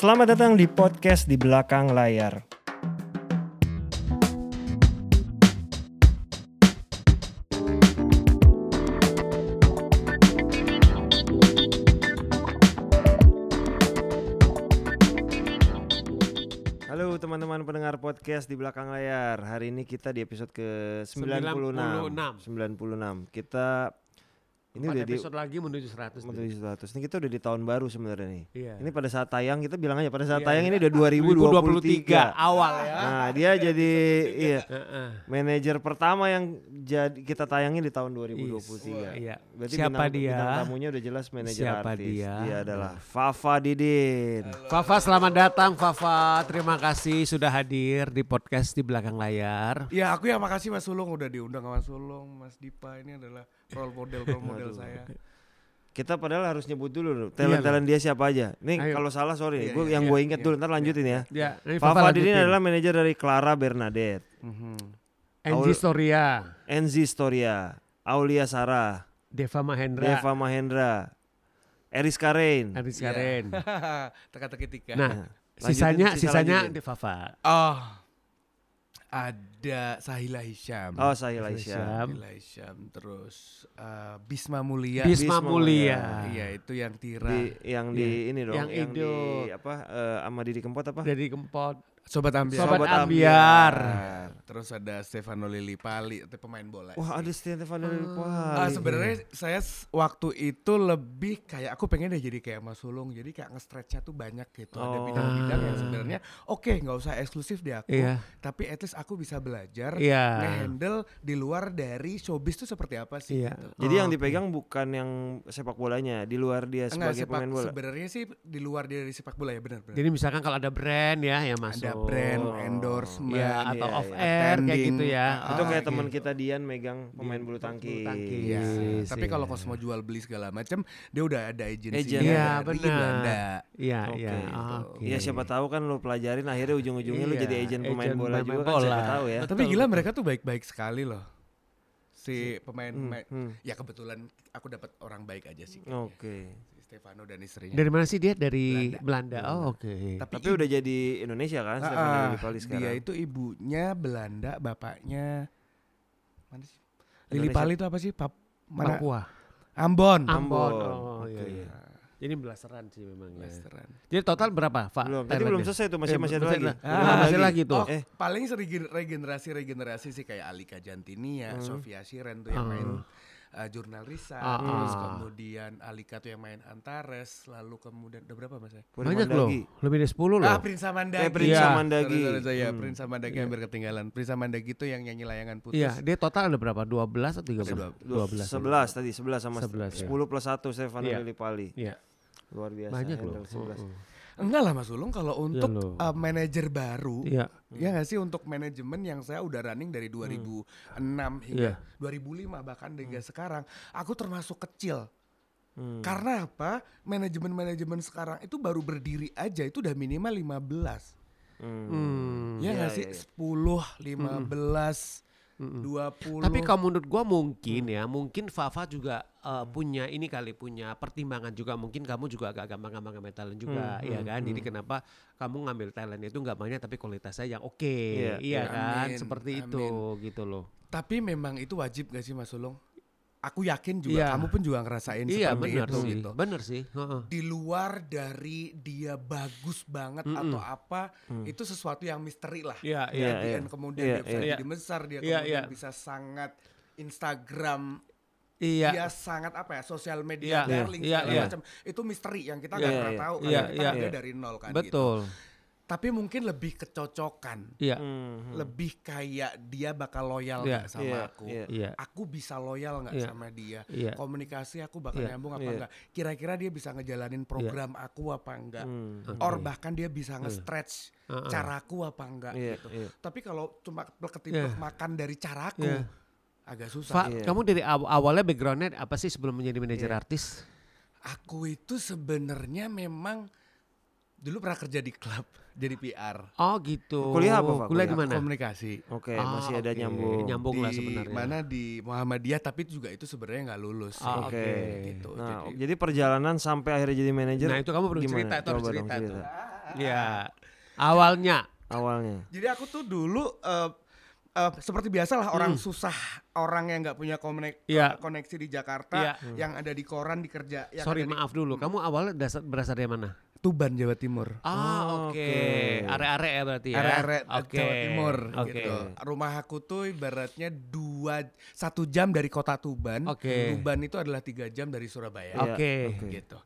Selamat datang di podcast di belakang layar. Halo teman-teman pendengar podcast di belakang layar. Hari ini kita di episode ke 96. 96. 96. Kita ini udah di episode lagi menuju 100 nih. menuju 100. Ini kita udah di tahun baru sebenarnya nih. Iya. Ini pada saat tayang kita bilang aja pada saat Iya, tayang iya. ini udah 2023. awal ya. Nah, dia jadi iya manajer pertama yang jadi kita tayangin di tahun 2023. Iya. Berarti Siapa bintang, dia? Bintang tamunya udah jelas manajer Siapa artis. dia? adalah Fafa Didin. Fafa selamat datang Fafa. Terima kasih sudah hadir di podcast di belakang layar. Ya aku yang makasih Mas Sulung udah diundang sama Mas Sulung, Mas Dipa ini adalah role model role model saya. Kita padahal harus nyebut dulu loh, talent-talent dia siapa aja. Nih kalau salah sorry, Iya, gue iya, yang iya, gue inget iya, dulu, ntar lanjutin ya. Ya, ini Fafa Didin adalah manajer dari Clara Bernadette, Mhm. Enzi Aul- Storia, Enzi Storia, Aulia Sarah, Deva Mahendra, Deva Mahendra, Eris Karen. Iya. Karen. Teka-teki tiga. Nah, Lanjutin, sisanya sisa sisanya lanjutin. Fafa. Oh, ada Sahila Hisham. Oh, Sahila. Isyam. Sahila Hisham terus eh, Bisma Mulia. Bisma Bisma Mulia. Iya, itu yang Tira. Di yang di ini dong, Yang yang, di Indo. apa eh, sama Didi Kempot apa? Dari Kempot. Sobat Ambiar. Sobat Sobat Ambiar. Terus ada Stefano Lili Pali, itu pemain bola. Wah, sih. ada Stefano Ah, Lillipali. sebenarnya saya waktu itu lebih kayak aku pengen deh jadi kayak Mas Sulung jadi kayak nge-stretchnya tuh banyak gitu ada Oh. bidang-bidang yang sebenarnya oke nggak usah eksklusif di aku Iya. tapi at least aku bisa belajar Iya. nge-handle di luar dari showbiz tuh seperti apa sih Iya. gitu. Jadi Oh, yang dipegang bukan yang sepak bolanya, di luar dia Enggak sebagai sepak pemain bola. sebenarnya sih di luar dari sepak bola ya benar benar. Jadi misalkan kalau ada brand ya yang masuk. Ada brand, Oh. endorsement, Ya, atau Iya, off iya. air kayak gitu ya. Itu Ah, kayak gitu. teman kita Dian megang pemain Iya, bulu tangkis. bulu tangkis. Iya. Yes, Tapi kalau iya. kau semua jual beli segala macam, dia udah ada agensinya Iya, dari benar. Belanda. Iya, iya. Gitu. Iya siapa tahu kan lu pelajarin akhirnya ujung-ujungnya lu Iya, jadi agent pemain agent bola pemain juga kan bola. siapa tahu ya. Betul, Tapi gila betul. mereka tuh baik-baik sekali loh. Si pemain, Hmm, pemain hmm. ya kebetulan aku dapat orang baik aja sih. Oke. Si Stefano dan istrinya. Dari mana sih dia? Dari Belanda. Belanda. Oh, oke. Tapi, Tapi udah jadi Indonesia kan Ah, Stefano ah, Lillipali sekarang. dia itu ibunya Belanda, bapaknya mana sih? Indonesia. Lili Pali itu apa sih? Pap, mana? Papua. Ambon. Ambon. Ambon. Oh, iya, Oke. iya. Jadi belasaran sih memang ya. Blasteran. Jadi total berapa, Pak? Belum, tadi belum selesai tuh masih Eh, masih ada masih lagi. Ah, masih lagi tuh. Oh, Eh. paling regenerasi regenerasi sih kayak Alika Jantinia, Hmm. Sofia Shiren tuh yang Ah. main uh, jurnal Risa, Ah, terus ah. kemudian Alika tuh yang main Antares, lalu kemudian udah berapa mas? ya? Banyak loh. Mandagi. Lebih dari 10 loh. Ah, Prince Mandagi. Eh, Prince Iya. Mandagi. Sorry, sorry, sorry, ya, Hmm. Prince Mandagi hampir ketinggalan. Prince Mandagi tuh yang nyanyi layangan putus. Iya, dia total ada berapa? 12 atau 13? Ada Dua- 12. 11 tadi 11 sama 11, ya. 10 plus 1 Stefano Iya. Lillipali. Iya. Luar biasa. Banyak handle loh. 11. Oh, oh. Enggak lah Mas Ulung kalau untuk loh. uh, manajer baru, Iya. ya nggak sih untuk manajemen yang saya udah running dari 2006 hingga Iya. 2005 bahkan hingga sekarang, aku termasuk kecil. Hmm. Karena apa? Manajemen-manajemen sekarang itu baru berdiri aja itu udah minimal 15. Hmm. Hmm. Ya Iya, nggak sih? iya, iya. 10, 15, Mm-mm. 20. Tapi kalau menurut gua mungkin ya, mungkin Fafa juga uh, punya ini kali punya pertimbangan juga mungkin kamu juga agak gampang-gampang ngambil talent juga Hmm, ya hmm, kan. Jadi hmm. kenapa kamu ngambil talent itu nggak banyak tapi kualitasnya yang oke. Iya, Iya, iya. kan? Amin, Seperti itu gitu loh. Tapi memang itu wajib gak sih Mas Ulung? Aku yakin juga Iya. kamu pun juga ngerasain Iya, seperti benar itu sih. gitu. Benar sih. Heeh. Di luar dari dia bagus banget Mm-mm. atau apa, Hmm. itu sesuatu yang misteri lah. Iya, Iya, iya. The iya. end kemudian Iya, dia bisa iya. jadi besar, dia Iya, kemudian iya. bisa sangat Instagram Iya. dia sangat apa ya sosial media darling iya, segala iya. macam itu misteri yang kita nggak iya, pernah iya. tahu Iya, karena kita iya, kan iya. dari nol kan gitu. Tapi mungkin lebih kecocokan Iya. Hmm. lebih kayak dia bakal loyal Iya, nggak sama iya, aku iya. Iya. aku bisa loyal nggak Iya. sama dia Iya. komunikasi aku bakal Iya, nyambung apa iya. enggak kira-kira dia bisa ngejalanin program aku apa enggak Hmm. Oke. or bahkan dia bisa nge-stretch Heeh. caraku apa enggak Iya, gitu iya. tapi kalau cuma ketiplek Iya. makan dari caraku Iya. agak susah Iya. kamu dari aw- awalnya backgroundnya apa sih sebelum menjadi manajer Iya. artis? Aku itu sebenarnya memang dulu pernah kerja di klub jadi PR. Oh gitu. Kuliah apa, Pak? Kuliah di mana? Komunikasi. Oke, Ah, masih ada oke. nyambung. Nyambung lah di sebenarnya. mana di Muhammadiyah tapi juga itu sebenarnya nggak lulus. Ah, Oke. oke. Gitu. Nah, Jadi- jadi perjalanan sampai akhirnya jadi manajer. Nah itu kamu perlu gimana? cerita, itu harus Coba cerita tuh. Iya. Awalnya. Awalnya. Jadi aku tuh dulu uh, uh, seperti biasa lah orang hmm. susah orang yang nggak punya konek, yeah. koneksi di Jakarta yeah. hmm. yang ada di koran di kerja. Yang Sorry maaf di, dulu, kamu awalnya dasar, berasal dari mana? Tuban Jawa Timur. Ah oh, oke. Okay. Okay. Are-are ya berarti ya. Are-are okay. Jawa Timur okay. gitu. Rumah aku tuh ibaratnya dua satu jam dari kota Tuban. Okay. Tuban itu adalah tiga jam dari Surabaya. Oke. Okay. okay. Gitu.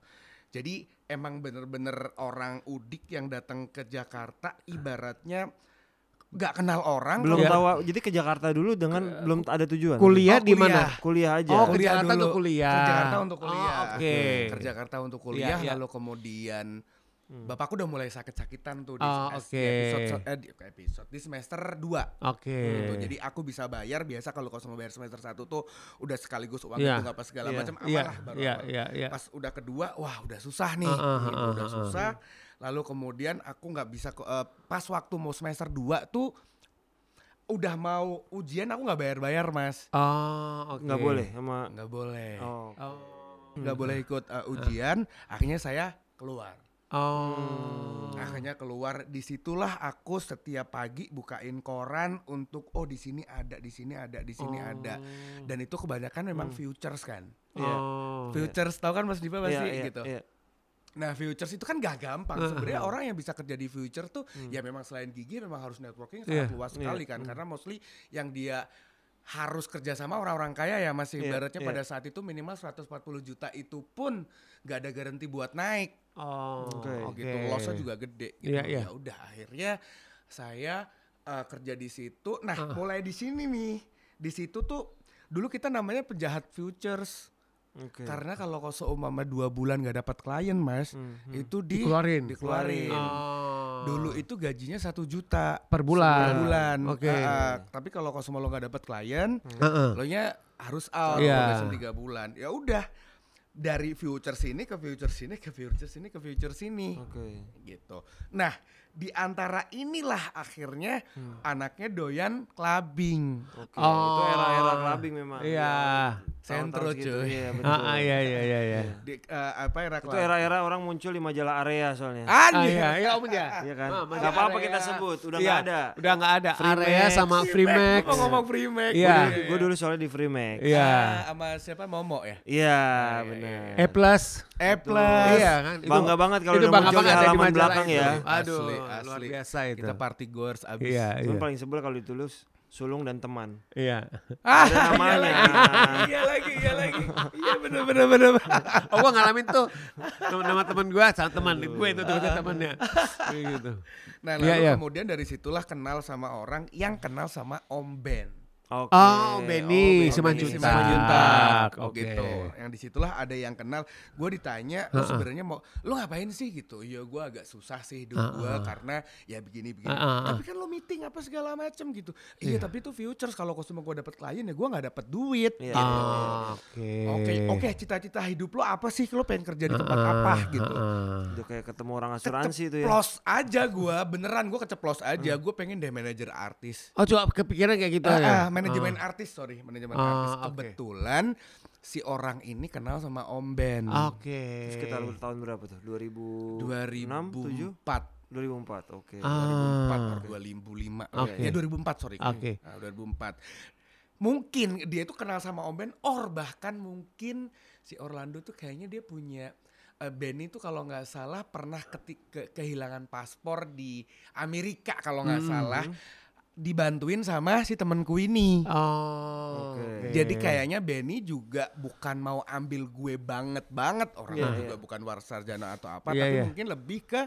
Jadi emang bener-bener orang udik yang datang ke Jakarta ibaratnya nggak kenal orang belum ya. tahu jadi ke Jakarta dulu dengan uh, belum ada tujuan kuliah oh, di mana kuliah aja oh kuliah Jakarta dulu. kuliah ke Jakarta untuk kuliah oh, oke okay. ke Jakarta untuk iya, kuliah ya, ya. lalu kemudian Hmm. Bapakku udah mulai sakit-sakitan tuh di, oh, okay. episode, eh, di episode di semester 2. Oke. Okay. Gitu. Jadi aku bisa bayar biasa kalau kosong bayar semester 1 tuh udah sekaligus uang yeah. itu apa segala yeah. macam yeah. amanlah baru yeah. Yeah. Yeah. Pas udah kedua wah udah susah nih. Uh, uh, gitu, uh, udah susah. Lalu kemudian aku nggak bisa uh, pas waktu mau semester 2 tuh udah mau ujian aku nggak bayar-bayar mas. Oh, oke. Okay. Nggak boleh sama. Nggak boleh. Oh. Nggak oh. boleh ikut uh, ujian. Uh. Akhirnya saya keluar. Oh. Akhirnya keluar di situlah aku setiap pagi bukain koran untuk oh di sini ada, di sini ada, di sini oh. ada. Dan itu kebanyakan memang hmm. futures kan. Oh. Futures tahu kan Mas Diva pasti yeah, yeah, gitu. Yeah. Nah futures itu kan gak gampang. Sebenarnya orang yang bisa kerja di future tuh hmm. ya memang selain gigi memang harus networking sangat yeah. luas sekali yeah. kan. Hmm. Karena mostly yang dia harus kerja sama orang-orang kaya ya masih yeah, ibaratnya yeah. pada saat itu minimal 140 juta itu pun gak ada garansi buat naik. Oh, okay. oh gitu. Okay. Lossnya juga gede gitu. Yeah, yeah. Ya udah akhirnya saya uh, kerja di situ. Nah, uh. mulai di sini nih. Di situ tuh dulu kita namanya penjahat futures. Okay. Karena kalau kau seumpama dua bulan gak dapat klien mas, hmm, hmm. itu di, dikeluarin. dikeluarin. Oh. Dulu itu gajinya satu juta per bulan. Per bulan. Oke. Okay. Uh, tapi kalau kau semua lo gak dapat klien, hmm. uh -uh. lo nya harus out yeah. tiga bulan. Ya udah dari future sini ke future sini ke future sini ke future sini. Oke. Okay. Gitu. Nah, di antara inilah akhirnya hmm. anaknya doyan clubbing. Oke, okay. oh. itu era-era clubbing memang. Iya. Sentro cuy. Iya. Ah, iya iya iya iya. Di, uh, apa era clubbing? Itu era-era orang muncul di majalah area soalnya. Ah, iya, iya om ya. Iya kan? Ah, Gak apa-apa kita sebut, udah enggak iya, ada. Udah enggak ada. Free area Max. sama Free Max. Mau ngomong Free Max. Iya. Gue dulu soalnya di Free Max. Iya. Ah, sama siapa Momo ya? Iya, ah, benar. E plus. E plus. Iya kan? Bangga banget kalau udah muncul di halaman belakang ya. Aduh, luar biasa itu. Kita party goers abis. Iya, iya. paling sebel kalau ditulus sulung dan teman. Iya. Ah, ada namanya. Iya lagi, iya lagi. Iya benar benar benar. oh gua ngalamin tuh nama teman gua sama teman gue itu tuh temannya. gitu. Nah, lalu iya, iya. kemudian dari situlah kenal sama orang yang kenal sama Om Ben. Okay. Oh, Benny oh, Simanjuntak. Oke. Okay. Gitu. Yang di situlah ada yang kenal. Gue ditanya, uh -uh. sebenarnya mau, lu ngapain sih gitu? Iya, gue agak susah sih hidup uh -uh. gue karena ya begini begini. Uh -uh. Tapi kan lo meeting apa segala macem gitu. Iya, yeah. tapi itu futures. Kalau cuma gue dapet klien ya gue nggak dapet duit. Yeah. Gitu. Oke. Oke, oke. Cita-cita hidup lo apa sih? Lo pengen kerja di tempat uh -uh. apa gitu? Uh -uh. Udah kayak ketemu orang asuransi itu ya. Keceplos aja gue, beneran gue keceplos aja. Uh. Gue pengen deh manajer artis. Oh, coba kepikiran kayak gitu uh, ya? Manajemen uh. artis sorry manajemen uh, artis kebetulan okay. si orang ini kenal sama Om Ben oke okay. sekitar tahun berapa tuh 2000 2006 2004 2004 oke okay. ah. 2004 2005 okay. ya 2004 sorry oke okay. nah, 2004 mungkin dia itu kenal sama Om Ben or bahkan mungkin si Orlando tuh kayaknya dia punya uh, Benny tuh kalau nggak salah pernah ketik ke, kehilangan paspor di Amerika kalau nggak hmm. salah dibantuin sama si temenku ini. Oh. Okay. Jadi kayaknya Benny juga bukan mau ambil gue banget banget orang yeah, juga yeah. bukan warsarjana atau apa, yeah, tapi yeah. mungkin lebih ke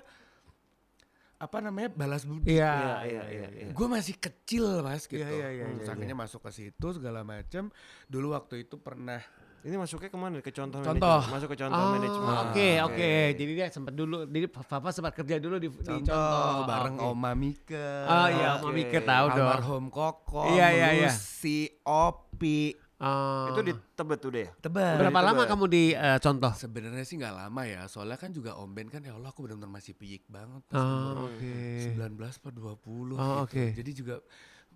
apa namanya balas budi. Iya iya iya. iya, iya. Gue masih kecil mas gitu. Iya iya iya. Hmm, iya, iya. masuk ke situ segala macam. Dulu waktu itu pernah ini masuknya ke mana? Ke contoh, contoh. Manajemen. Masuk ke contoh oh, manajemen. Oke, okay, oke. Okay. Jadi dia sempat dulu, jadi Papa sempat kerja dulu di contoh, di contoh. bareng okay. Oma Mika. Oh iya, Oma Mika tahu dong. Almarhum Koko, iya, iya, iya. si Opi. Oh. Itu di Tebet udah ya? Tebet. Berapa lama kamu di uh, contoh? Sebenarnya sih nggak lama ya. Soalnya kan juga Om Ben kan ya Allah aku benar-benar masih piyik banget. Oh, oke. Okay. 19 per 20 oh, gitu. oke. Okay. Jadi juga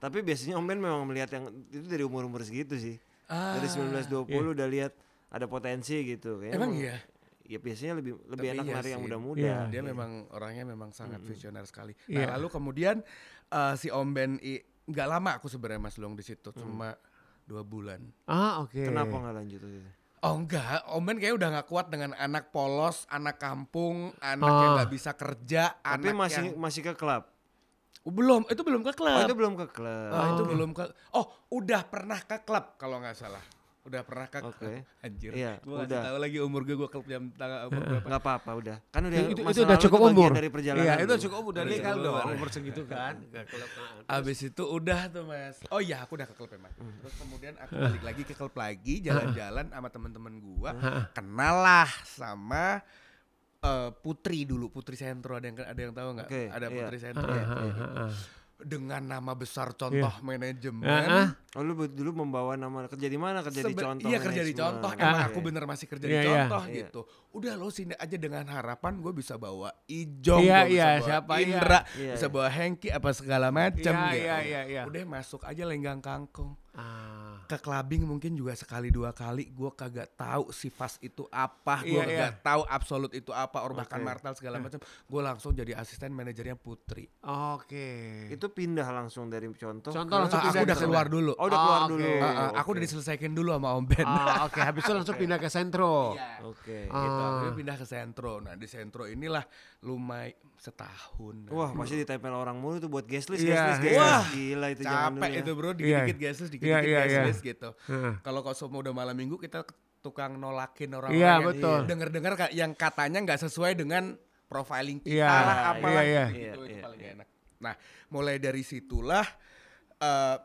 Tapi biasanya Om Ben memang melihat yang itu dari umur-umur segitu sih. Ah, dari 19 20 iya. udah lihat ada potensi gitu. Kayaknya emang iya? ya biasanya lebih lebih Tapi enak iya yang muda-muda. Yeah. Dia memang orangnya memang sangat mm -hmm. visioner sekali. Nah, yeah. lalu kemudian uh, si Om Ben nggak lama aku sebenarnya Mas Long di situ, mm. cuma dua bulan. Ah, oke. Okay. Kenapa nggak lanjut itu? Oh enggak, Om Ben kayak udah nggak kuat dengan anak polos, anak kampung, anak oh. yang nggak bisa kerja, Tapi anak masih yang... masih ke klub. Belum, itu belum ke klub. Oh, itu belum ke klub. Oh, itu belum ke Oh, udah pernah ke klub kalau nggak salah. Udah pernah ke okay. anjir. Iya, gua udah. tahu lagi umur gue, gue klub jam tanggal umur berapa. Enggak apa-apa, udah. Kan udah itu, itu udah cukup umur dari perjalanan. Iya, itu cukup umur dari kan dong umur segitu kan. Abis itu udah tuh, Mas. Oh iya, aku udah ke klub emang. Hmm. Terus kemudian aku balik lagi ke klub lagi, jalan-jalan sama teman-teman gua. Kenal lah sama uh, Putri dulu, Putri Sentro ada yang ada yang tahu nggak? Okay, ada iya. Putri. Sentro. ya dengan nama besar contoh yeah. manajemen. Uh -huh. Oh lu dulu membawa nama kerja di mana? Kerja Sebe di contoh. Iya kerja di contoh. Emang uh, aku bener masih kerja yeah, di iya. contoh yeah. gitu. Udah lo sini aja dengan harapan gue bisa bawa Ijong, yeah, gue yeah, bisa bawa siapa, Indra, yeah. bisa bawa Hengki apa segala macam yeah, gitu. Yeah, yeah, yeah. Udah masuk aja lenggang kangkung. Ah ke clubbing mungkin juga sekali dua kali gue kagak tahu sifas itu apa gue yeah, kagak yeah. tahu absolut itu apa or bahkan okay. martal segala macam gue langsung jadi asisten manajernya Putri oke okay. itu pindah langsung dari contoh contoh langsung uh, aku udah keluar dulu oh udah keluar oh, dulu uh, uh, okay. aku udah diselesaikan dulu sama Om Ben oh, oke okay. habis itu langsung pindah ke sentro yeah. oke okay. gitu uh. pindah ke sentro nah di sentro inilah lumayan setahun. Wah, masih ditempel orang mulu tuh buat guest list, yeah, guest list, Wah, gila itu capek ya. itu bro, dikit-dikit yeah. guest list, dikit-dikit yeah, yeah, yeah. gitu. Uh. Kalau kau semua udah malam minggu kita tukang nolakin orang yeah, yang betul. denger-dengar yang katanya nggak sesuai dengan profiling kita yeah, lah apalah yeah, yeah. gitu, yeah, itu yeah, paling yeah. enak. Nah, mulai dari situlah uh,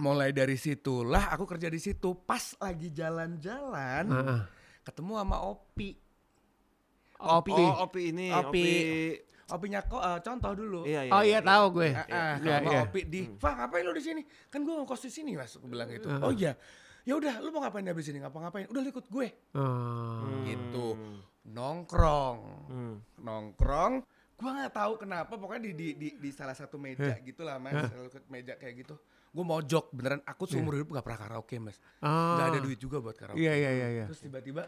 mulai dari situlah aku kerja di situ pas lagi jalan-jalan uh. ketemu sama Opi Opi. Oh, opi ini. Opi. opi. Kok uh, contoh dulu. Iya, iya, oh iya, iya. tahu gue. Uh, uh, iya, iya. Opi di, hmm. "Wah, ngapain lu di sini? Kan gue ngkos di sini, Mas." Gue bilang gitu. Uh. Oh iya. Ya udah, lu mau ngapain di sini? Ngapa-ngapain? Udah ikut gue. Uh. Gitu. Nongkrong. Hmm. Nongkrong. Gue nggak tahu kenapa, pokoknya di di di, di salah satu meja uh. gitu lah, Mas. Uh. meja kayak gitu gue mojok beneran aku seumur yeah. hidup gak pernah karaoke mas ah. gak ada duit juga buat karaoke iya iya iya, iya. terus tiba-tiba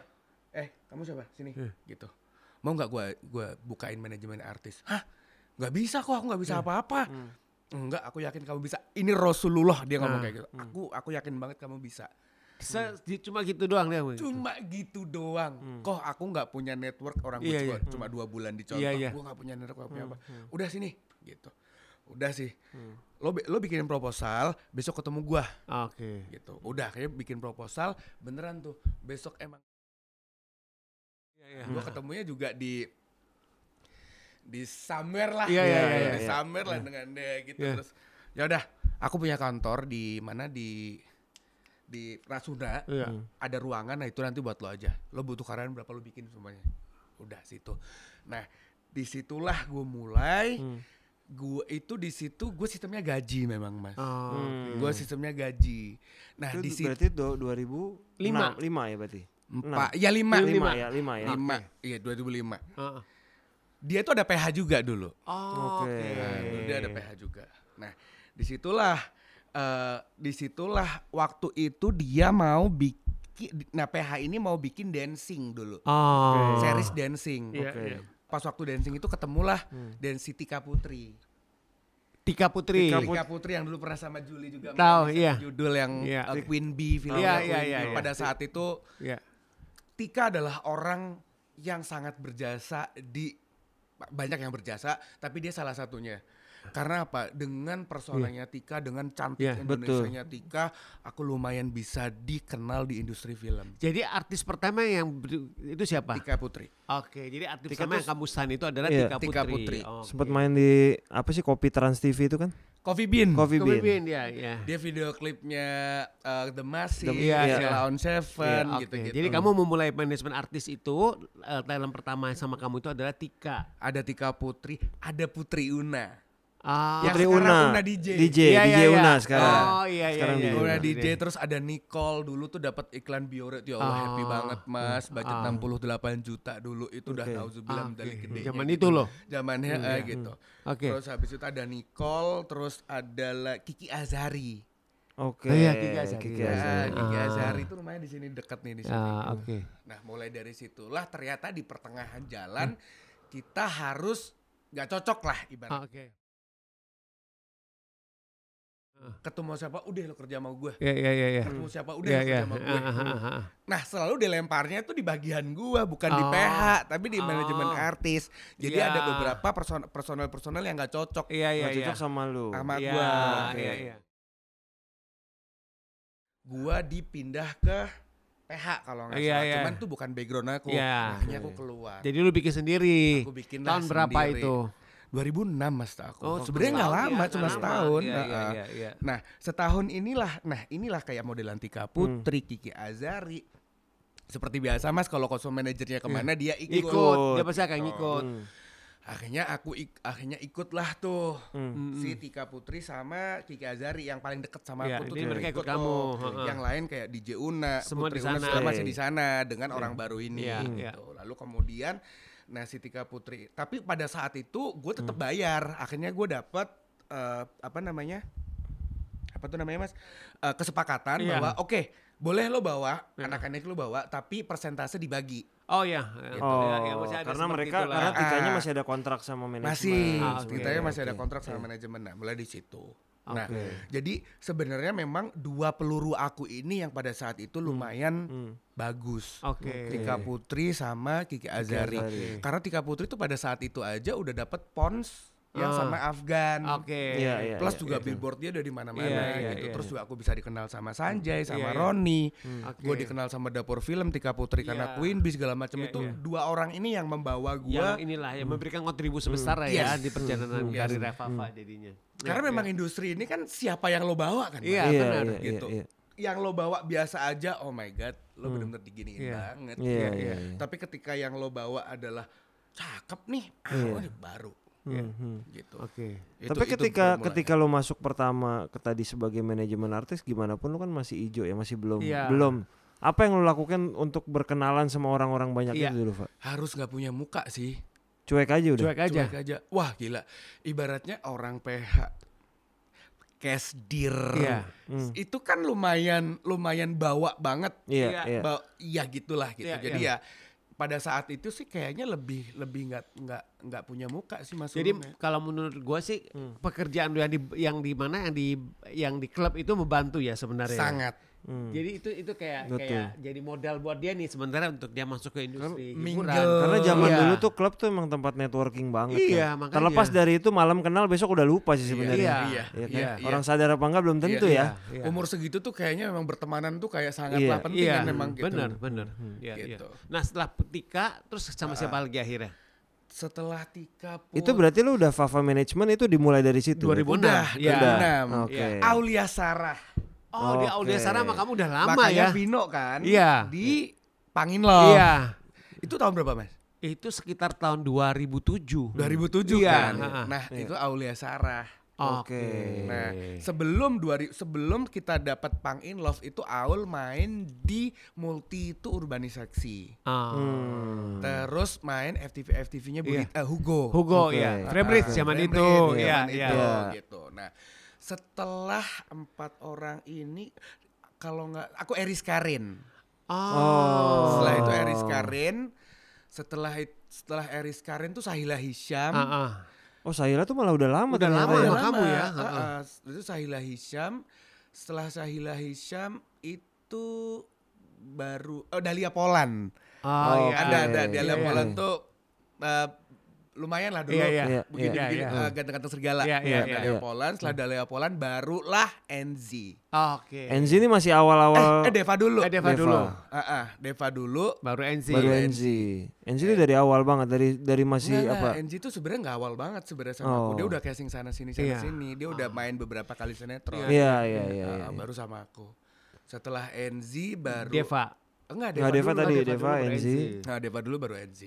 eh kamu siapa sini yeah. gitu mau nggak gue gue bukain manajemen artis hah nggak bisa kok aku nggak bisa hmm. apa-apa hmm. enggak aku yakin kamu bisa ini Rasulullah dia ngomong hmm. kayak gitu hmm. aku aku yakin banget kamu bisa Se hmm. cuma gitu doang dia cuma gitu doang hmm. kok aku nggak punya network orang yeah, yeah. cuma dua bulan di contoh yeah, yeah. gue nggak punya network hmm. apa hmm. udah sini gitu udah sih hmm. lo lo bikinin proposal besok ketemu gua oke okay. gitu udah kayak bikin proposal beneran tuh besok emang yeah. gue ketemunya juga di di summer lah yeah, yeah, yeah, di yeah, summer yeah. lah dengan dia gitu yeah. terus ya udah aku punya kantor di mana di di Rasuna yeah. ada ruangan nah itu nanti buat lo aja lo butuh karyawan berapa lo bikin semuanya udah situ nah di situlah gue mulai hmm. gue itu di situ gue sistemnya gaji memang mas oh, hmm. gue sistemnya gaji nah itu di situ berarti dua ribu lima lima ya berarti Empat, ya lima. Lima, ya, lima ya. Lima, iya 2005. Uh. Dia tuh ada PH juga dulu. Oh, oke. Okay. Nah, dia ada PH juga. Nah, di situlah, uh, di situlah waktu itu dia mau bikin, nah PH ini mau bikin dancing dulu. Oh. Series dancing. Yeah, okay. yeah. Pas waktu dancing itu ketemulah hmm. Dancy Tika Putri. Tika Putri. Tika, Tika Putri yang dulu pernah sama Julie juga. Tahu, iya. Judul yang yeah. uh, Queen Bee film. Iya, iya, iya. Pada saat itu yeah. Tika adalah orang yang sangat berjasa di banyak yang berjasa, tapi dia salah satunya. Karena apa? Dengan persoalannya yeah. Tika, dengan cantik yeah, Indonesia-nya Tika, aku lumayan bisa dikenal di industri film. Jadi artis pertama yang itu siapa? Tika Putri. Oke, jadi artis Tika pertama yang kamu san itu adalah yeah. Tika Putri. Tika Putri. Okay. Sempat main di apa sih Kopi Trans TV itu kan? Coffee Bean. Coffee, Coffee Bean. Bean ya, ya. Dia video klipnya uh, The Massive, yeah, yeah. On Seven yeah, gitu-gitu. Jadi kamu memulai manajemen artis itu uh, talent pertama sama kamu itu adalah Tika. Ada Tika Putri, ada Putri Una. Ah, Putri Una. Una DJ. DJ, ya, DJ ya, Una sekarang. Oh iya iya. Sekarang iya, iya, Una DJ terus ada Nicole dulu tuh dapat iklan Biore. Ya Allah oh. happy banget Mas. Budget oh. 68 juta dulu itu okay. udah tahu ah, dari gede. Zaman itu loh. Zamannya hmm, eh, gitu. Oke. Okay. Terus habis itu ada Nicole, terus ada Kiki Azari. Oke. Oh iya, Kiki Azari. Kiki Ya, Azari. Gigi Ah. Azari itu rumahnya di sini dekat nih di sini. Ah, oke. Nah, mulai dari situlah ternyata di pertengahan jalan kita harus nggak cocok lah ibarat. Ah, Oke. Ketemu siapa, udah lo kerja sama gue. Ya ya ya ya. Ketemu siapa, udah Ya lo kerja ya. sama gue. Ah, ah, ah, ah. Nah, selalu dilemparnya tuh di bagian gua, bukan di Oh. PH, tapi di manajemen Oh. artis. Jadi Iya. ada beberapa person- personel-personel yang nggak cocok Iya iya Nggak iya. cocok sama lu. sama Iya, gua. Iya iya. Gua dipindah ke PH kalau nggak Iya, salah. iya. Cuman tuh bukan background aku. Iya. Makanya aku keluar. Jadi lu bikin sendiri. Aku bikin Tahun berapa itu? 2006 mas aku. Oh, sebenarnya nggak setahun lama, ya, cuma nggak setahun. Iya, iya, Heeh. iya, iya. Nah setahun inilah, nah inilah kayak modelan Tika Putri, Kiki Azari. Seperti biasa mas, kalau kostum manajernya ke mana dia ikut. Ikut, dia pasti akan ngikut. Hmm. Akhirnya aku ik- akhirnya ikutlah tuh Hmm. si Tika Putri sama Kiki Azari yang paling deket sama Iya, aku tuh. tuh mereka ikut tuh. kamu, heeh. Yang lain kayak DJ Una, Semua Putri di Una sana. masih Iya. di sana dengan orang baru ini. Iya, gitu. iya. Lalu kemudian nah si Tika Putri, tapi pada saat itu gue tetap Hmm. bayar. Akhirnya gue dapet eh, apa namanya? Apa tuh namanya mas? Eh, kesepakatan Iya. bahwa oke boleh lo bawa anak-anak lo bawa, tapi persentase dibagi. Oh iya. Oh, Ya, ya, masih ada karena mereka itulah. karena tikanya Ah. masih ada kontrak sama manajemen. Masih, Ah, kita masih ada oke. kontrak sama manajemen. Nah, mulai di situ. Nah, jadi sebenarnya memang dua peluru aku ini yang pada saat itu lumayan Hmm. bagus. Oke. Tika Putri sama Kiki Azari. Azari. Karena Tika Putri tuh pada saat itu aja udah dapet pons yang Ah. sama Afgan. Oke. Iya, iya. Plus juga billboardnya udah di mana-mana Iya, iya, gitu. iya, Terus iya. juga aku bisa dikenal sama Sanjay, sama Iya, iya. Roni. Oke. Gue dikenal sama dapur film Tika Putri karena Iya. Queen Bee segala macam Iya, itu iya. dua orang ini yang membawa gue yang inilah yang memberikan kontribusi besar lah ya Yes. di perjalanan Hmm. karir Yes. Fafa jadinya. Karena Ya, memang ya. industri ini kan siapa yang lo bawa kan. Iya, Mas? Iya, benar, iya, gitu. iya, iya. Yang lo bawa biasa aja, oh my god, lo bener-bener diginiin Iya. banget. Iya, Iya, iya, iya. iya. Tapi ketika yang lo bawa adalah cakep nih, ah Iya. ini baru Hmm, hmm. gitu. Oke. Itu- Tapi itu ketika formulanya. ketika lo masuk pertama ke tadi sebagai manajemen artis gimana pun lo kan masih ijo ya, masih belum Iya. belum. Apa yang lo lakukan untuk berkenalan sama orang-orang banyak Iya. itu dulu, Pak? harus nggak punya muka sih, Cuek aja udah. Cuek aja. cuek aja. Wah gila, ibaratnya orang PH, casdir, Iya. Hmm. itu kan lumayan lumayan bawa banget. Iya, Iya. iya. Ba- Iya gitulah gitu. Iya, Jadi iya. ya pada saat itu sih kayaknya lebih lebih nggak nggak nggak punya muka sih mas. Jadi ya. kalau menurut gua sih Hmm. pekerjaan yang di yang di mana yang di yang di klub itu membantu ya sebenarnya. sangat Hmm. Jadi itu itu kayak Betul. kayak jadi modal buat dia nih sementara untuk dia masuk ke industri mingle. hiburan. Karena zaman Iya. dulu tuh klub tuh emang tempat networking banget Iya, kan. makanya. Terlepas dari itu malam kenal besok udah lupa sih sebenarnya. Iya, Iya, Iya kan? iya, Orang sadar apa enggak belum tentu Iya, ya. Iya. umur segitu tuh kayaknya memang bertemanan tuh kayak sangatlah Iya, penting Iya, kan memang gitu. benar, benar. Iya, iya. Gitu. Nah, setelah Tika terus sama siapa lagi akhirnya? Setelah Tika Put- Itu berarti lu udah Fafa Management itu dimulai dari situ. 2006. udah Iya. 2006. Oke. Iya. Aulia Sarah. Oh, di Oke. Aulia Sarah sama kamu udah lama Makanya ya? Vino kan Iya. di Panginlo. Iya. Itu tahun berapa Mas? Itu sekitar tahun 2007. 2007 Iya, kan. Nah, itu Aulia Sarah. Oke. Nah, sebelum 2000 sebelum kita dapat Pang in Love itu Aul main di Multi itu urbanisasi. Ah. Hmm. Terus main FTV FTV-nya Iya. Hugo. Hugo Oke. ya, Frebridge Ah, zaman itu, zaman ya, itu, Iya. gitu. Nah, setelah empat orang ini kalau nggak aku Eris Karin. Oh. Setelah itu Eris Karin, setelah setelah Eris Karin tuh Sahila Hisham. Ah, ah. Oh, Sahila tuh malah udah lama Udah lama ya. sama kamu ya, Uh, heeh. uh, itu Sahila Hisham. Setelah Sahila Hisham itu baru oh Dahlia Polan. Oh, iya. Ada ada Dahlia Iya, iya. Polan tuh uh, lumayan lah dulu. Iya, iya. Iya, Begini iya. begini Iya, uh, ganteng-ganteng serigala. Iya, iya, Nah, iya. Dahlia Iya. Polan, setelah Dahlia Polan barulah NZ. Oke. NZ ini masih awal-awal Eh, eh Deva dulu. Eh, Deva dulu. Ah, ah, Deva dulu. Baru NZ. baru NZ. NZ ini dari awal banget dari dari masih Enggak, apa? enggak, NZ tuh sebenarnya nggak awal banget sebenarnya sama Oh. aku. Dia udah casting sana sini sana Iya. sini. Dia udah main beberapa kali sinetron. Iya, iya, iya, Ah, iya. baru sama aku. Setelah NZ baru Deva. Enggak, Nggak, Deva, Deva dulu. tadi, Deva, baru NZ. Nah, Deva dulu baru NZ.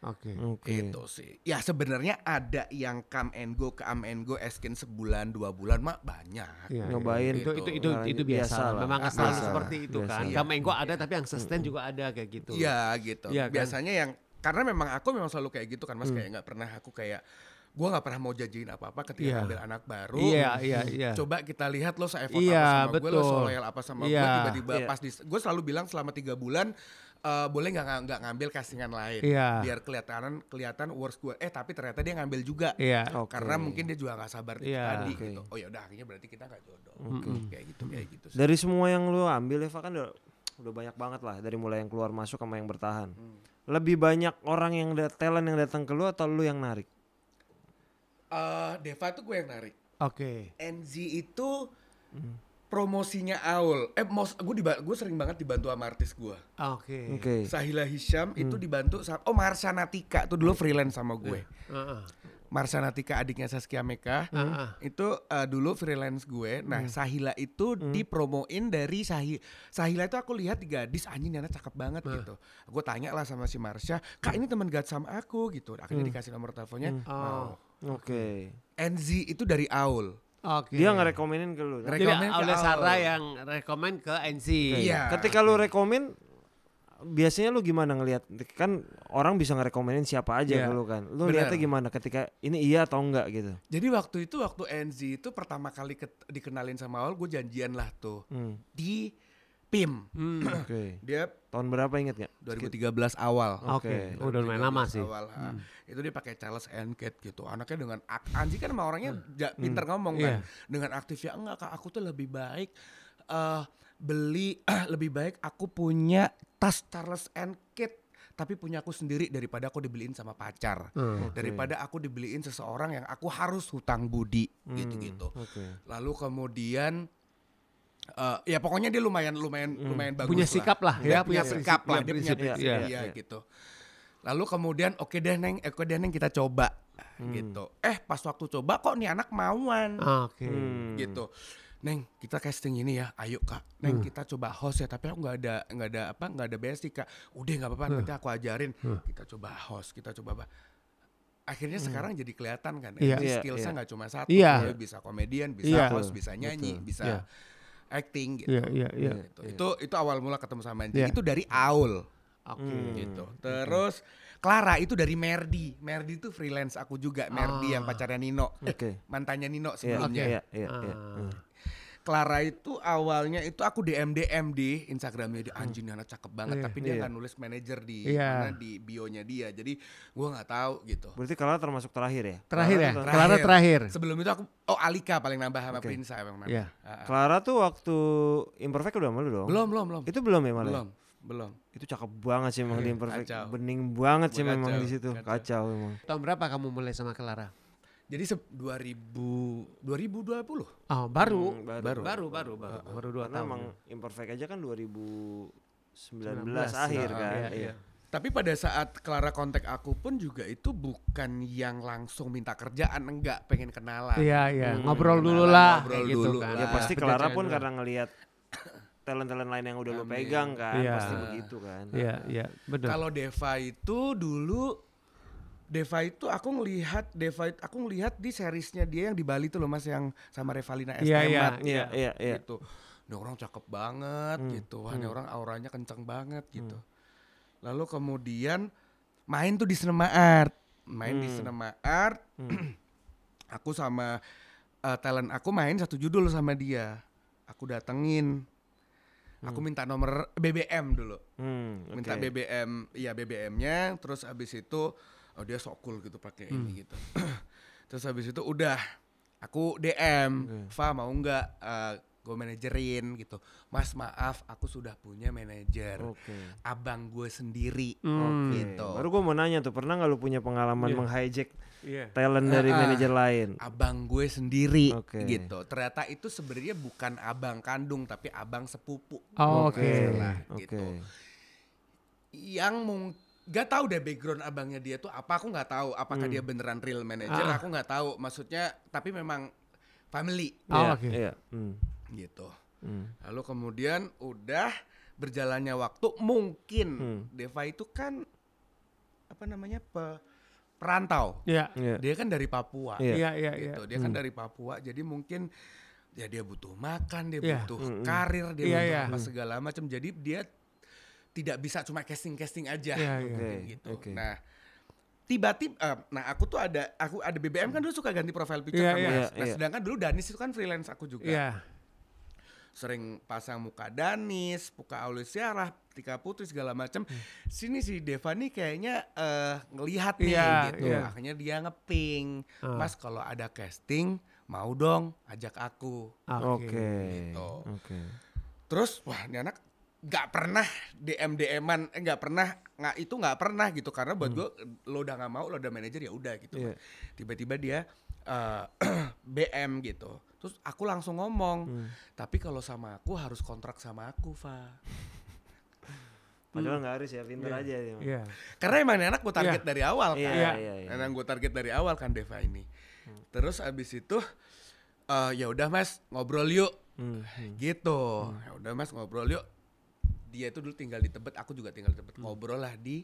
Oke. Oke. Itu sih. Ya sebenarnya ada yang come and go, come and go, eskin sebulan, dua bulan mak banyak. Iya, Nyobain. Itu itu itu Nah, itu biasa. biasa lah. Memang nggak selalu Biasa. seperti itu kan. Biasa. Kamu engko ada tapi yang sustain juga ada kayak gitu. Iya gitu. Iya kan? Biasanya yang karena memang aku memang selalu kayak gitu kan mas kayak nggak pernah aku kayak gue nggak pernah mau janjiin apa-apa ketika yeah. ambil anak baru. Iya, yeah, iya, yeah, iya. Yeah. Coba kita lihat lo se-effort yeah, apa sama gue, lo loyal apa sama yeah. gue, tiba-tiba yeah. pas di, gue selalu bilang selama tiga bulan uh, boleh nggak nggak ngambil castingan lain yeah. biar kelihatan kelihatan worst gue eh tapi ternyata dia ngambil juga yeah. okay. karena mungkin dia juga nggak sabar yeah. tadi okay. gitu oh ya udah akhirnya berarti kita nggak jodoh okay. kayak gitu kayak gitu sih. dari semua yang lu ambil Eva kan udah, udah banyak banget lah dari mulai yang keluar masuk sama yang bertahan hmm. lebih banyak orang yang talent yang datang ke lu atau lu yang narik uh, Deva tuh gue yang narik oke okay. NZ itu hmm promosinya Aul. Eh, mos, gue gue sering banget dibantu sama artis gue. Oke. Okay. Okay. Sahila Hisham hmm. itu dibantu sama oh Marsha Natika tuh dulu freelance sama gue. Uh, uh. Marsha Natika adiknya Saskia Meka uh, uh. itu uh, dulu freelance gue. Nah, hmm. Sahila itu hmm. dipromoin dari Sahi Sahila itu aku lihat di gadis anjing Nana cakep banget uh. gitu. Gue tanya lah sama si Marsha, "Kak, ini teman gad sama aku." gitu. Akhirnya hmm. dikasih nomor teleponnya. Hmm. Oh. Oke. Okay. NZ itu dari Aul. Okay. Dia ngerekomenin ke lu. Rekomen oleh Sarah yang rekomen ke NC. Iya. Ketika lu rekomen biasanya lu gimana ngelihat kan orang bisa ngerekomenin siapa aja yeah. lu kan lu lihatnya gimana ketika ini iya atau enggak gitu jadi waktu itu waktu NZ itu pertama kali dikenalin sama awal gue janjian lah tuh hmm. di PIM. Hmm, Oke. Okay. Dia tahun berapa inget nggak? 2013 awal. Oke. Okay. Udah main lama sih. Awal, hmm. Itu dia pakai Charles and Kate gitu. Anaknya dengan Anji kan sama orangnya hmm. pinter hmm. ngomong kan. Yeah. Dengan aktifnya enggak kak aku tuh lebih baik uh, beli uh, lebih baik aku punya tas Charles and Kate tapi punya aku sendiri daripada aku dibeliin sama pacar hmm, okay. daripada aku dibeliin seseorang yang aku harus hutang budi hmm, gitu-gitu okay. lalu kemudian uh, ya pokoknya dia lumayan lumayan hmm. lumayan bagus punya sikap lah, lah ya punya sikap lah dia punya prinsip ya, ya, gitu lalu kemudian oke okay deh neng oke okay deh neng kita coba hmm. gitu eh pas waktu coba kok nih anak mauan oke okay. hmm. gitu Neng, kita casting ini ya, ayo kak. Neng, hmm. kita coba host ya, tapi aku nggak ada nggak ada apa nggak ada basic kak. Udah nggak apa-apa, hmm. nanti aku ajarin. Hmm. Kita coba host, kita coba apa. Akhirnya hmm. sekarang jadi kelihatan kan, yeah. Iya, skillsnya iya. nggak yeah. cuma satu, yeah. bisa komedian, bisa yeah. host, bisa nyanyi, Betul. bisa yeah acting gitu. Iya, iya, iya. Gitu. Itu itu awal mula ketemu sama Anji. Yeah. Itu dari Aul. Oke. Okay. Hmm. Gitu. Terus Clara itu dari Merdi. Merdi itu freelance aku juga. Merdi yang ah. pacarnya Nino. Oke. Okay. Mantannya Nino sebelumnya. Iya, iya, iya. Clara itu awalnya itu aku DM DM di Instagramnya di hmm. anjing anak cakep banget yeah, tapi dia nggak yeah. nulis manajer di yeah. mana di bionya dia jadi gue nggak tahu gitu. Berarti Clara termasuk terakhir ya? Terakhir ya. Terakhir. Clara terakhir. Sebelum itu aku oh Alika paling nambah sama okay. Prinsa yang mana? Yeah. Uh, Clara tuh waktu Imperfect udah malu dong? Belum belum belum. Itu belum ya malah? Belum belum. Itu cakep banget sih emang di Imperfect. Kacau. Bening banget sih kacau. memang di situ. Kacau. kacau emang. Tahun berapa kamu mulai sama Clara? Jadi se 2000 2020. Oh, baru. Hmm, baru. Baru baru baru baru, baru dua tahun. emang Imperfect aja kan 2019 19, akhir nah, kan. Iya, iya. Tapi pada saat Clara kontak aku pun juga itu bukan yang langsung minta kerjaan, enggak, pengen kenalan. Iya, iya. Hmm, ngobrol dulu lah. Ngobrol gitu dulu kan. Ya pasti Clara pun karena ngelihat talent-talent lain yang udah Amin. lo pegang kan, iya. pasti begitu kan. Iya, iya, betul. Kalau Deva itu dulu Deva itu aku ngelihat Deva itu aku ngelihat di seriesnya dia yang di Bali tuh loh Mas yang sama Revalina Estemat. Iya iya iya iya iya. Gitu. Ini orang cakep banget hmm. gitu. Wah, hmm. orang auranya kenceng banget hmm. gitu. Lalu kemudian main tuh di Cinema Art. Main hmm. di Cinema Art. Hmm. aku sama uh, talent aku main satu judul sama dia. Aku datengin. Hmm. Aku minta nomor BBM dulu. Hmm, okay. Minta BBM, iya BBM-nya, terus abis itu oh dia sok cool gitu pakai hmm. ini gitu terus habis itu udah aku DM okay. Fa mau nggak uh, gue manajerin gitu mas maaf aku sudah punya manajer okay. abang gue sendiri hmm. gitu baru gue mau nanya tuh pernah nggak lu punya pengalaman yeah. menghijack yeah. talent dari uh, manajer lain abang gue sendiri okay. gitu ternyata itu sebenarnya bukan abang kandung tapi abang sepupu oh, oke okay. okay. gitu yang mungkin Gak tahu deh background abangnya dia tuh apa aku nggak tahu apakah hmm. dia beneran real manager ah. aku nggak tahu maksudnya tapi memang family oh, yeah. oke okay. yeah. hmm. gitu hmm. lalu kemudian udah berjalannya waktu mungkin hmm. Deva itu kan apa namanya pe, perantau yeah. Yeah. dia kan dari Papua yeah. Yeah, yeah, gitu dia kan hmm. dari Papua jadi mungkin ya dia butuh makan dia yeah. butuh hmm. karir dia yeah, butuh yeah. apa segala macam jadi dia tidak bisa cuma casting casting aja yeah, yeah. gitu. Okay. Nah tiba-tiba eh, nah aku tuh ada aku ada BBM kan dulu suka ganti profile picture Iya, kan, iya. Mas. Iya, Nah, iya. sedangkan dulu Danis itu kan freelance aku juga. Iya. Sering pasang muka Danis, muka Aulisyarah, Tika Putri segala macam. Sini si Deva nih kayaknya eh, ngelihat nih Hmm. Iya, gitu. iya. Akhirnya dia ngeping. Ah. Mas kalau ada casting mau dong ajak aku. Oke. Gitu. Oke. Terus wah ini anak nggak pernah DM DM-an, eh, nggak pernah nggak itu nggak pernah gitu karena buat gue lo udah nggak mau lo udah manajer ya udah gitu. Hmm. Iya. Tiba-tiba dia eh, BM gitu. Terus aku langsung ngomong, Hmm. tapi kalau sama aku harus kontrak sama aku, Fa. Padahal nggak harus ya, pinter aja dia. Iya. Karena emang ini anak gue target Iya. dari awal Iya, kan. iya, iya. iya. Emang gue target dari awal kan Deva ini. Terus abis itu eh, ya udah Mas ngobrol yuk Hmm, hmm. gitu. Ya udah Mas ngobrol yuk. Dia itu dulu tinggal di Tebet, aku juga tinggal di Tebet. Ngobrol lah di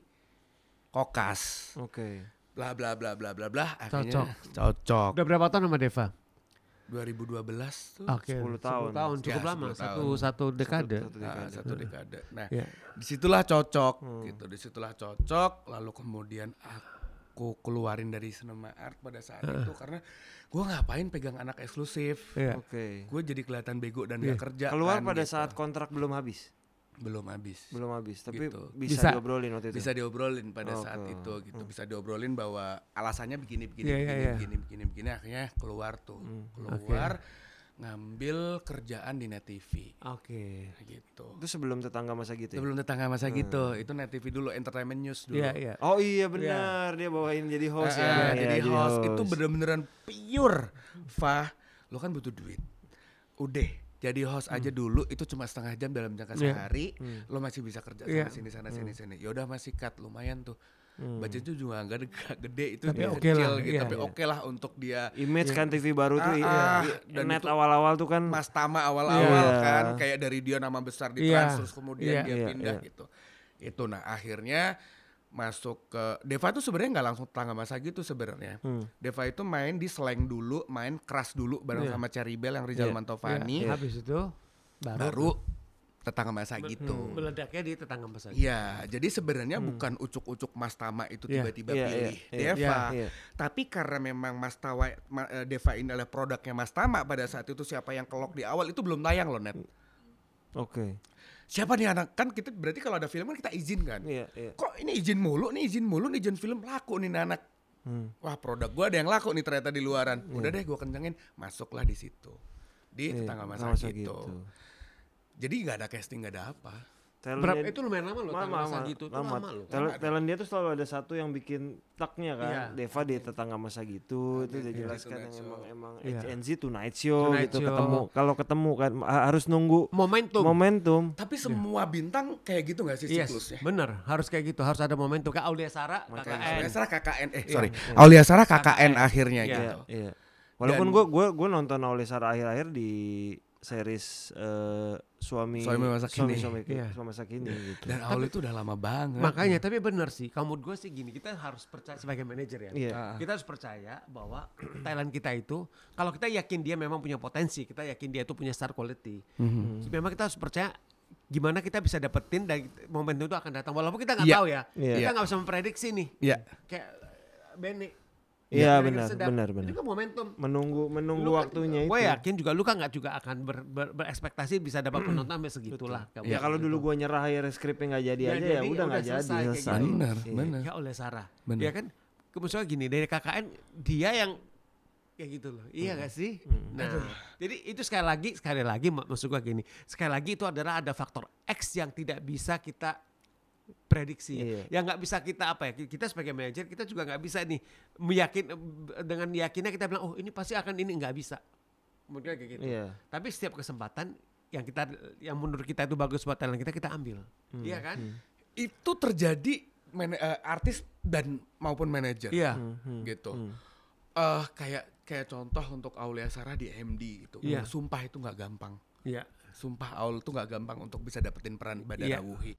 Kokas. Oke. Bla bla bla bla bla bla. Akhirnya Cocok. Cocok. Udah berapa tahun sama Deva? 2012 tuh. Oke. 10 tahun. tahun cukup Ya, lama, 10 satu tahun. satu dekade. Satu Nah, dekade. satu dekade. Nah, Iya. di situlah cocok gitu. Di situlah cocok. Lalu kemudian aku keluarin dari Cinema Art pada saat itu karena gue ngapain pegang anak eksklusif. Iya. Oke. Gue jadi kelihatan bego dan Iya. gak kerja. Keluar kan, pada gitu. saat kontrak belum habis. Belum habis. Belum habis, tapi Gitu. bisa, Bisa. diobrolin waktu itu. Bisa diobrolin pada Oke. saat itu gitu. Bisa diobrolin bahwa alasannya begini begini Iya, iya, begini, iya. begini begini begini akhirnya keluar tuh. Keluar ngambil kerjaan di Net TV Oke. gitu. Itu sebelum tetangga masa gitu. ya? Sebelum tetangga masa gitu, itu Net TV dulu Entertainment News dulu. Iya, iya. Oh iya benar, dia bawain jadi host Ah, ya. ah, Iya, jadi host, itu bener-beneran pure. Fah, lo kan butuh duit. Udah, jadi host aja dulu itu cuma setengah jam dalam jangka Iya. sehari, lo masih bisa kerja Iya. sana sini sana sini sini. Ya udah masih cut lumayan tuh. Hmm. Budget itu juga nggak gede, nggak gede itu Tapi dia oke kecil lah, gitu, iya. tapi oke lah untuk dia Image kan TV baru tuh Ah, i- ah, i- dan net awal-awal tuh kan Mas Tama awal-awal Iya. kan kayak dari dia nama besar di Iya. Trans terus kemudian Iya. dia Iya, pindah iya. gitu. Itu nah akhirnya masuk ke Deva tuh sebenarnya nggak langsung tetangga masa gitu sebenarnya. Hmm. Deva itu main di Slang dulu, main keras dulu bareng Iya. sama Cherry Bell yang Rizal Iya. Mantovani. Iya. Habis itu baru, Baru tetangga masa gitu. meledaknya di tetangga masa. Iya, jadi sebenarnya bukan ucuk-ucuk Mas Tama itu Iya. tiba-tiba Iya, pilih iya, iya. Deva. Iya. Tapi karena memang Mas Tawa, eh, Deva ini adalah produknya Mas Tama pada saat itu siapa yang kelok di awal itu belum tayang loh net. Oke. Siapa nih anak kan kita berarti kalau ada film kan kita izin kan. Iya, iya. Kok ini izin mulu nih izin mulu nih izin film laku nih anak. Hmm. Wah produk gua ada yang laku nih ternyata di luaran. Udah deh gua kencengin masuklah di situ di Iya, tetangga masa, masa gitu. gitu. Jadi nggak ada casting nggak ada apa. Berapa Talentnya- itu lumayan lama loh lama, lama, gitu. Itu lama. lama loh. Talent, talent dia tuh selalu ada satu yang bikin taknya kan. Iya. Deva di tetangga masa gitu, itu udah Iya, jelas kan Tonight yang Show. emang emang Iya. HNZ Tonight Show Tonight gitu Show. ketemu. Kalau ketemu kan ha- harus nunggu Momentum. momentum. Tapi semua bintang kayak gitu nggak sih Yes, siklusnya? bener. Harus kayak gitu. Harus ada momentum. Kayak Aulia Sara. KKN. Aulia Sarah KKN eh Iya, sorry. iya. Aulia Sarah KKN, KKN. akhirnya Iya. gitu. Iya. Walaupun Dan- gue gua gua nonton Oleh Sarah akhir-akhir di series eh, suami Suami masa kini. suami, suami, Iya. suami masa kini gitu. Dan Aulia itu udah lama banget. Makanya tapi bener sih. Kamu gue sih gini. Kita harus percaya sebagai manajer ya. Iya. Ah. Kita harus percaya bahwa talent kita itu kalau kita yakin dia memang punya potensi, kita yakin dia itu punya star quality. Mhm. Memang kita harus percaya gimana kita bisa dapetin dan momentum itu akan datang walaupun kita nggak Iya. tahu ya. Iya. Kita nggak bisa memprediksi nih. Iya. Kayak Benny. Iya, Manajer benar, sedap. benar, benar. Itu kan momentum. Menunggu menunggu kan- waktunya itu. Gue yakin juga lu kan nggak juga akan ber, ber- berekspektasi bisa dapat penonton sampai segitulah. Kamu Ya kalau gitu. dulu gua nyerah akhirnya skripnya nggak jadi Ya, aja ya udah nggak udah jadi selesai selesai. gitu. Bener, Iya. bener. ya oleh Sarah. Bener. Ya kan? Kemudian gini dari KKN dia yang kayak gitu loh. Iya Hmm. gak sih? Nah, jadi itu sekali lagi sekali lagi mak- maksud gua gini. Sekali lagi itu adalah ada faktor X yang tidak bisa kita prediksi. Iya. Yang nggak bisa kita apa ya? Kita sebagai manajer kita juga nggak bisa nih meyakin dengan yakinnya kita bilang oh ini pasti akan ini nggak bisa. Mungkin kayak gitu. Iya. Tapi setiap kesempatan yang kita yang menurut kita itu bagus buat talent kita kita ambil. Hmm. Iya kan? Itu terjadi mana- eh, artis dan maupun manajer. Iya. Hmm, Gitu. hmm. Eh kayak kayak contoh untuk Aulia Sarah di MD gitu. Iya. Sumpah itu nggak gampang. Iya. Sumpah Aul tuh nggak gampang untuk bisa dapetin peran Badara Iya. Wuhi.